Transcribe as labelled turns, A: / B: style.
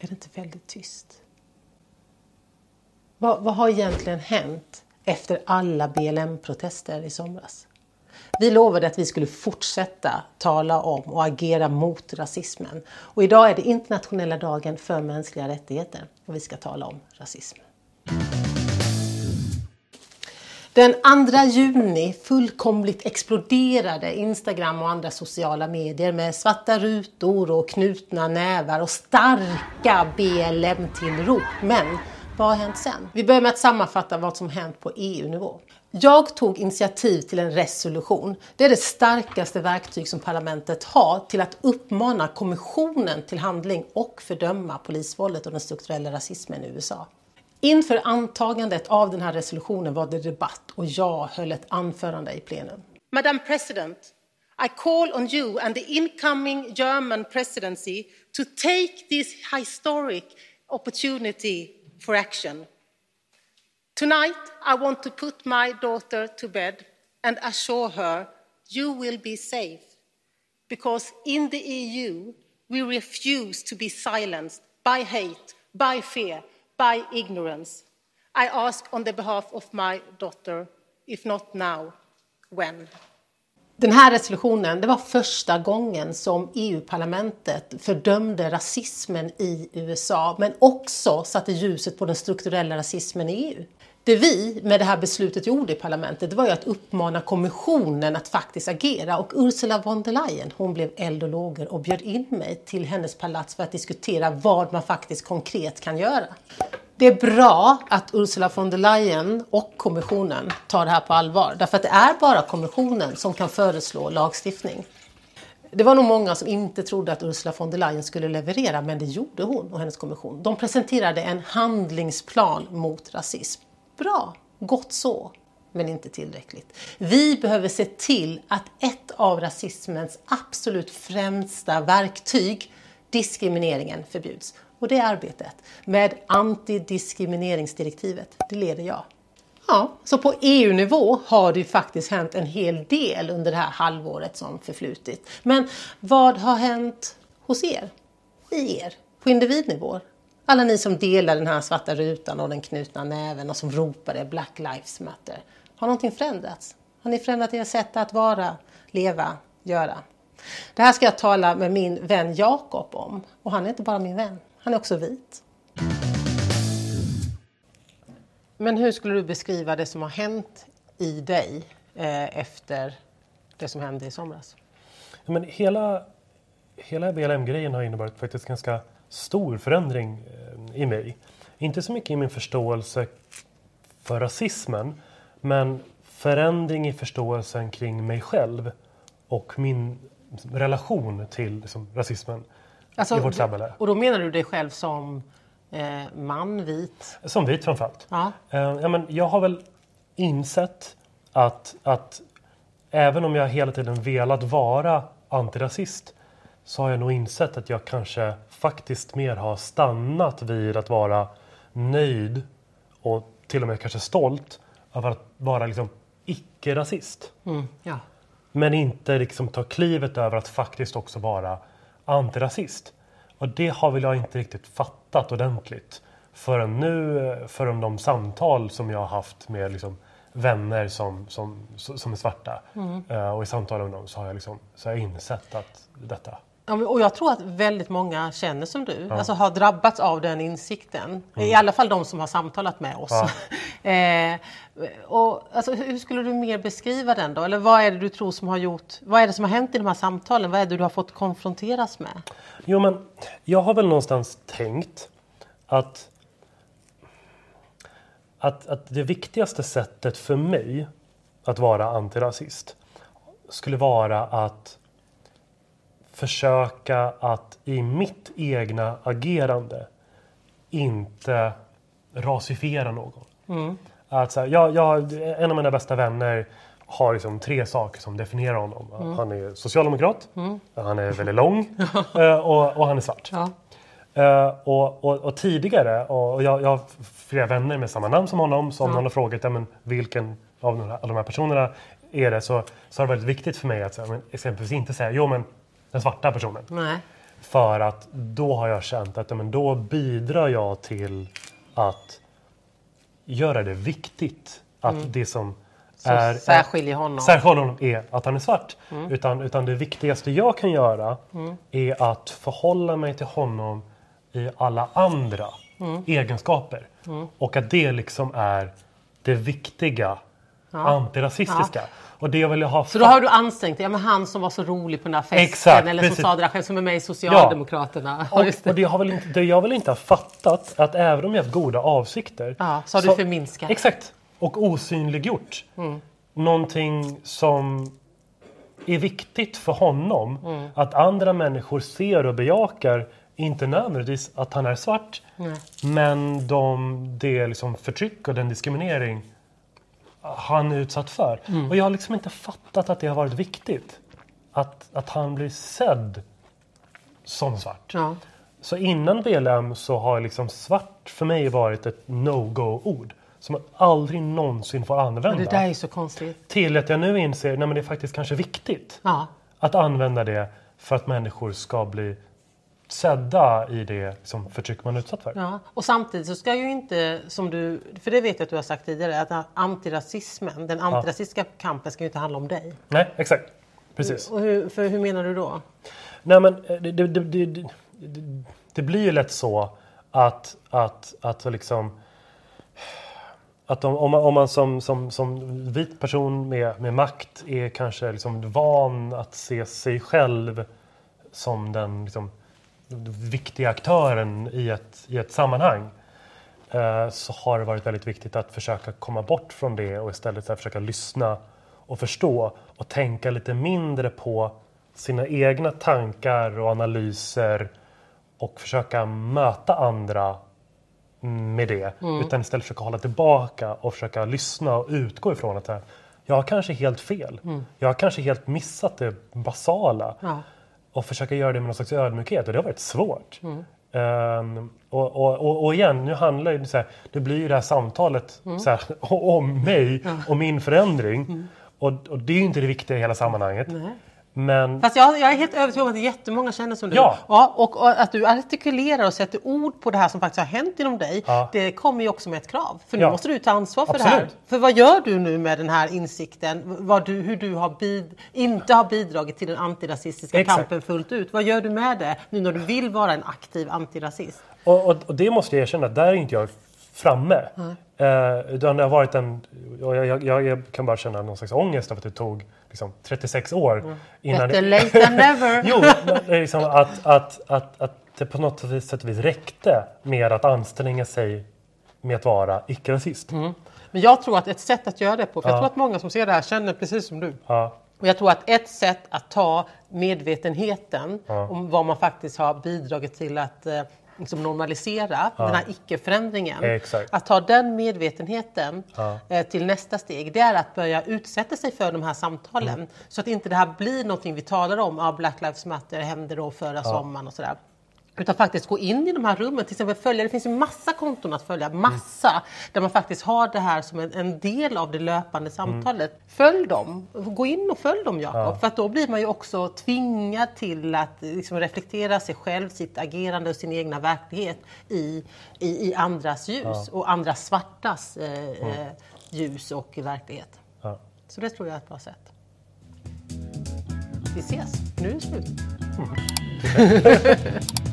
A: är det inte väldigt tyst? Vad, vad har egentligen hänt efter alla BLM-protester i somras? Vi lovade att vi skulle fortsätta tala om och agera mot rasismen. Och idag är det internationella dagen för mänskliga rättigheter och vi ska tala om rasismen. Den 2 juni fullkomligt exploderade Instagram och andra sociala medier med svarta rutor och knutna nävar och starka BLM-tillrop. Men vad har hänt sen? Vi börjar med att sammanfatta vad som hänt på EU-nivå. Jag tog initiativ till en resolution. Det är det starkaste verktyg som parlamentet har till att uppmana kommissionen till handling och fördöma polisvåldet och den strukturella rasismen i USA. Inför antagandet av den här resolutionen var det debatt och jag höll ett anförande i plenum. Madam President, I call on you and the incoming German presidency to take this historic opportunity for action. Tonight, I want to put my daughter to bed and assure her you will be safe. Because in the EU, we refuse to be silenced by hate, by fear, by ignorance. I ask on the behalf of my daughter, if not now, when? Den här resolutionen det var första gången som EU-parlamentet fördömde rasismen i USA men också satte ljuset på den strukturella rasismen i EU. Det vi med det här beslutet gjorde i parlamentet det var ju att uppmana kommissionen att faktiskt agera och Ursula von der Leyen hon blev eld och lågor och bjöd in mig till hennes palats för att diskutera vad man faktiskt konkret kan göra. Det är bra att Ursula von der Leyen och kommissionen tar det här på allvar därför att det är bara kommissionen som kan föreslå lagstiftning. Det var nog många som inte trodde att Ursula von der Leyen skulle leverera men det gjorde hon och hennes kommission. De presenterade en handlingsplan mot rasism. Bra, gott så, men inte tillräckligt. Vi behöver se till att ett av rasismens absolut främsta verktyg, diskrimineringen, förbjuds. Och det arbetet med antidiskrimineringsdirektivet, det leder jag. Ja, så på EU-nivå har det ju faktiskt hänt en hel del under det här halvåret som förflutit. Men vad har hänt hos er? I er? På individnivå? Alla ni som delar den här svarta rutan och den knutna näven och som ropade Black Lives Matter. Har någonting förändrats? Har ni förändrat ert sätt att vara, leva, göra? Det här ska jag tala med min vän Jakob om. Och han är inte bara min vän, han är också vit. Men hur skulle du beskriva det som har hänt i dig eh, efter det som hände i somras?
B: Men hela, hela BLM-grejen har inneburit faktiskt ganska stor förändring eh, i mig. Inte så mycket i min förståelse för rasismen, men förändring i förståelsen kring mig själv och min relation till liksom, rasismen alltså, i vårt samhälle.
A: Och då menar du dig själv som eh, man, vit?
B: Som vit framförallt. Ja. Eh, ja, men jag har väl insett att, att även om jag hela tiden velat vara antirasist så har jag nog insett att jag kanske faktiskt mer har stannat vid att vara nöjd och till och med kanske stolt över att vara liksom icke-rasist. Mm, ja. Men inte liksom ta klivet över att faktiskt också vara antirasist. Och det har väl jag inte riktigt fattat ordentligt förrän nu, förrän de samtal som jag har haft med liksom vänner som, som, som är svarta. Mm. Uh, och i samtal med dem så har jag, liksom, så har jag insett att detta
A: och jag tror att väldigt många känner som du, ja. alltså har drabbats av den insikten. Mm. I alla fall de som har samtalat med oss. Ja. eh, och, alltså, hur skulle du mer beskriva den då? Eller vad är det du tror som har gjort, vad är det som har hänt i de här samtalen? Vad är det du har fått konfronteras med?
B: Jo men, jag har väl någonstans tänkt att, att, att det viktigaste sättet för mig att vara antirasist skulle vara att försöka att i mitt egna agerande inte rasifiera någon. Mm. Att så här, jag, jag, en av mina bästa vänner har liksom tre saker som definierar honom. Mm. Han är socialdemokrat, mm. han är väldigt lång eh, och, och, han är svart. Ja. Uh, och, och, och, tidigare, och jag, jag har flera vänner med samma namn som honom, så om ja. någon har frågat ja, men, vilken av de, här, av de här personerna är det så, så har det varit viktigt för mig att så, men, exempelvis inte säga jo men den svarta personen. Nej. För att då har jag känt att men då bidrar jag till att göra det viktigt att
A: Mm.
B: det som
A: Så
B: är,
A: särskiljer honom.
B: särskiljer honom är att han är svart.
A: Mm.
B: Utan, utan det viktigaste jag kan göra är att förhålla mig till honom i alla andra
A: Mm.
B: egenskaper. Och att det liksom är det viktiga antirasistiska. Och det jag ha
A: Så då har du ansträngt dig. Ja, men han som var så rolig på den där festen.
B: Exakt,
A: eller som
B: precis.
A: sa det där själv, som är med i Socialdemokraterna. Ja.
B: Och, och det, har väl inte, det jag väl inte har fattat att även om jag haft goda avsikter.
A: Ja, så har du förminskat.
B: Exakt. Och osynliggjort.
A: Mm.
B: Någonting som är viktigt för honom.
A: Mm.
B: Att andra människor ser och bejakar. Inte nödvändigtvis att han är svart. Men de, det liksom förtryck och den diskriminering han är utsatt för.
A: Mm.
B: Och jag har liksom inte fattat att det har varit viktigt. Att, att han blir sedd som svart.
A: Ja.
B: Så innan BLM så har liksom svart för mig varit ett no-go-ord. Som man aldrig någonsin får använda.
A: Det där är så konstigt.
B: Till att jag nu inser att det är faktiskt kanske viktigt
A: Ja.
B: att använda det för att människor ska bli sedda i det liksom, förtryck man är utsatt för.
A: Ja. Och samtidigt så ska ju inte, som du, för det vet jag att du har sagt tidigare, att antirasismen, den antirasistiska kampen ska ju inte handla om dig.
B: Nej, exakt. Precis.
A: Och hur, för hur menar du då?
B: Nej, men eh, det, det, det, det blir ju lätt så att, att, att liksom att om, om man, om man som, som, som vit person med, med makt är kanske liksom van att se sig själv som den liksom, viktiga aktören i ett, i ett sammanhang eh, så har det varit väldigt viktigt att försöka komma bort från det och istället försöka lyssna och förstå och tänka lite mindre på sina egna tankar och analyser och försöka möta andra med det. Utan istället försöka hålla tillbaka och försöka lyssna och utgå ifrån att jag har kanske helt fel. Jag har kanske helt missat det basala.
A: Ja.
B: Och försöka göra det med någon slags ödmjukhet och det har varit svårt. Ehm, och, och, och, och igen, nu handlar det så här, det blir ju det här samtalet så här, om mig och min förändring. Och, och det är ju inte det viktiga i hela sammanhanget.
A: Nej.
B: Men
A: Fast jag, jag är helt övertygad om att jättemånga känner som du.
B: Ja.
A: Ja, och, och att du artikulerar och sätter ord på det här som faktiskt har hänt inom dig.
B: Ja.
A: Det kommer ju också med ett krav. För nu
B: Ja.
A: måste du ta ansvar för det här.
B: Absolut.
A: För vad gör du nu med den här insikten? Vad du, hur du har bid, inte har bidragit till den antirasistiska
B: Exakt.
A: kampen fullt ut. Vad gör du med det nu när du vill vara en aktiv antirasist?
B: Och, och, och det måste jag erkänna, där är inte jag framme. Eh, utan det har varit en, jag, jag, jag, jag kan bara känna någon slags ångest över att det tog liksom, 36 år innan
A: Better late than never.
B: Jo, men liksom att, att, att, att det på något sätt vis räckte med att anstränga sig med att vara icke-rasist.
A: Men jag tror att ett sätt att göra det på, för jag
B: Ja.
A: tror att många som ser det här känner precis som du.
B: Ja,
A: Och jag tror att ett sätt att ta medvetenheten
B: Ja.
A: om vad man faktiskt har bidragit till att eh, liksom normalisera, den här icke-förändringen.
B: Exakt.
A: Att ta den medvetenheten
B: Ja.
A: eh, till nästa steg, det är att börja utsätta sig för de här samtalen.
B: Mm.
A: Så att inte det här blir någonting vi talar om, ah, Black Lives Matter hände då förra sommaren och sådär. Utan faktiskt gå in i de här rummen, till exempel följa, det finns ju massa konton att följa, massa, där man faktiskt har det här som en, en del av det löpande samtalet. Följ dem, gå in och följ dem Jakob, för att då blir man ju också tvingad till att liksom reflektera sig själv, sitt agerande och sin egna verklighet i, i, i andras ljus och andra svartas eh, eh, ljus och verklighet.
B: ja.
A: Så det tror jag är ett bra sätt. Vi ses, nu är det slut.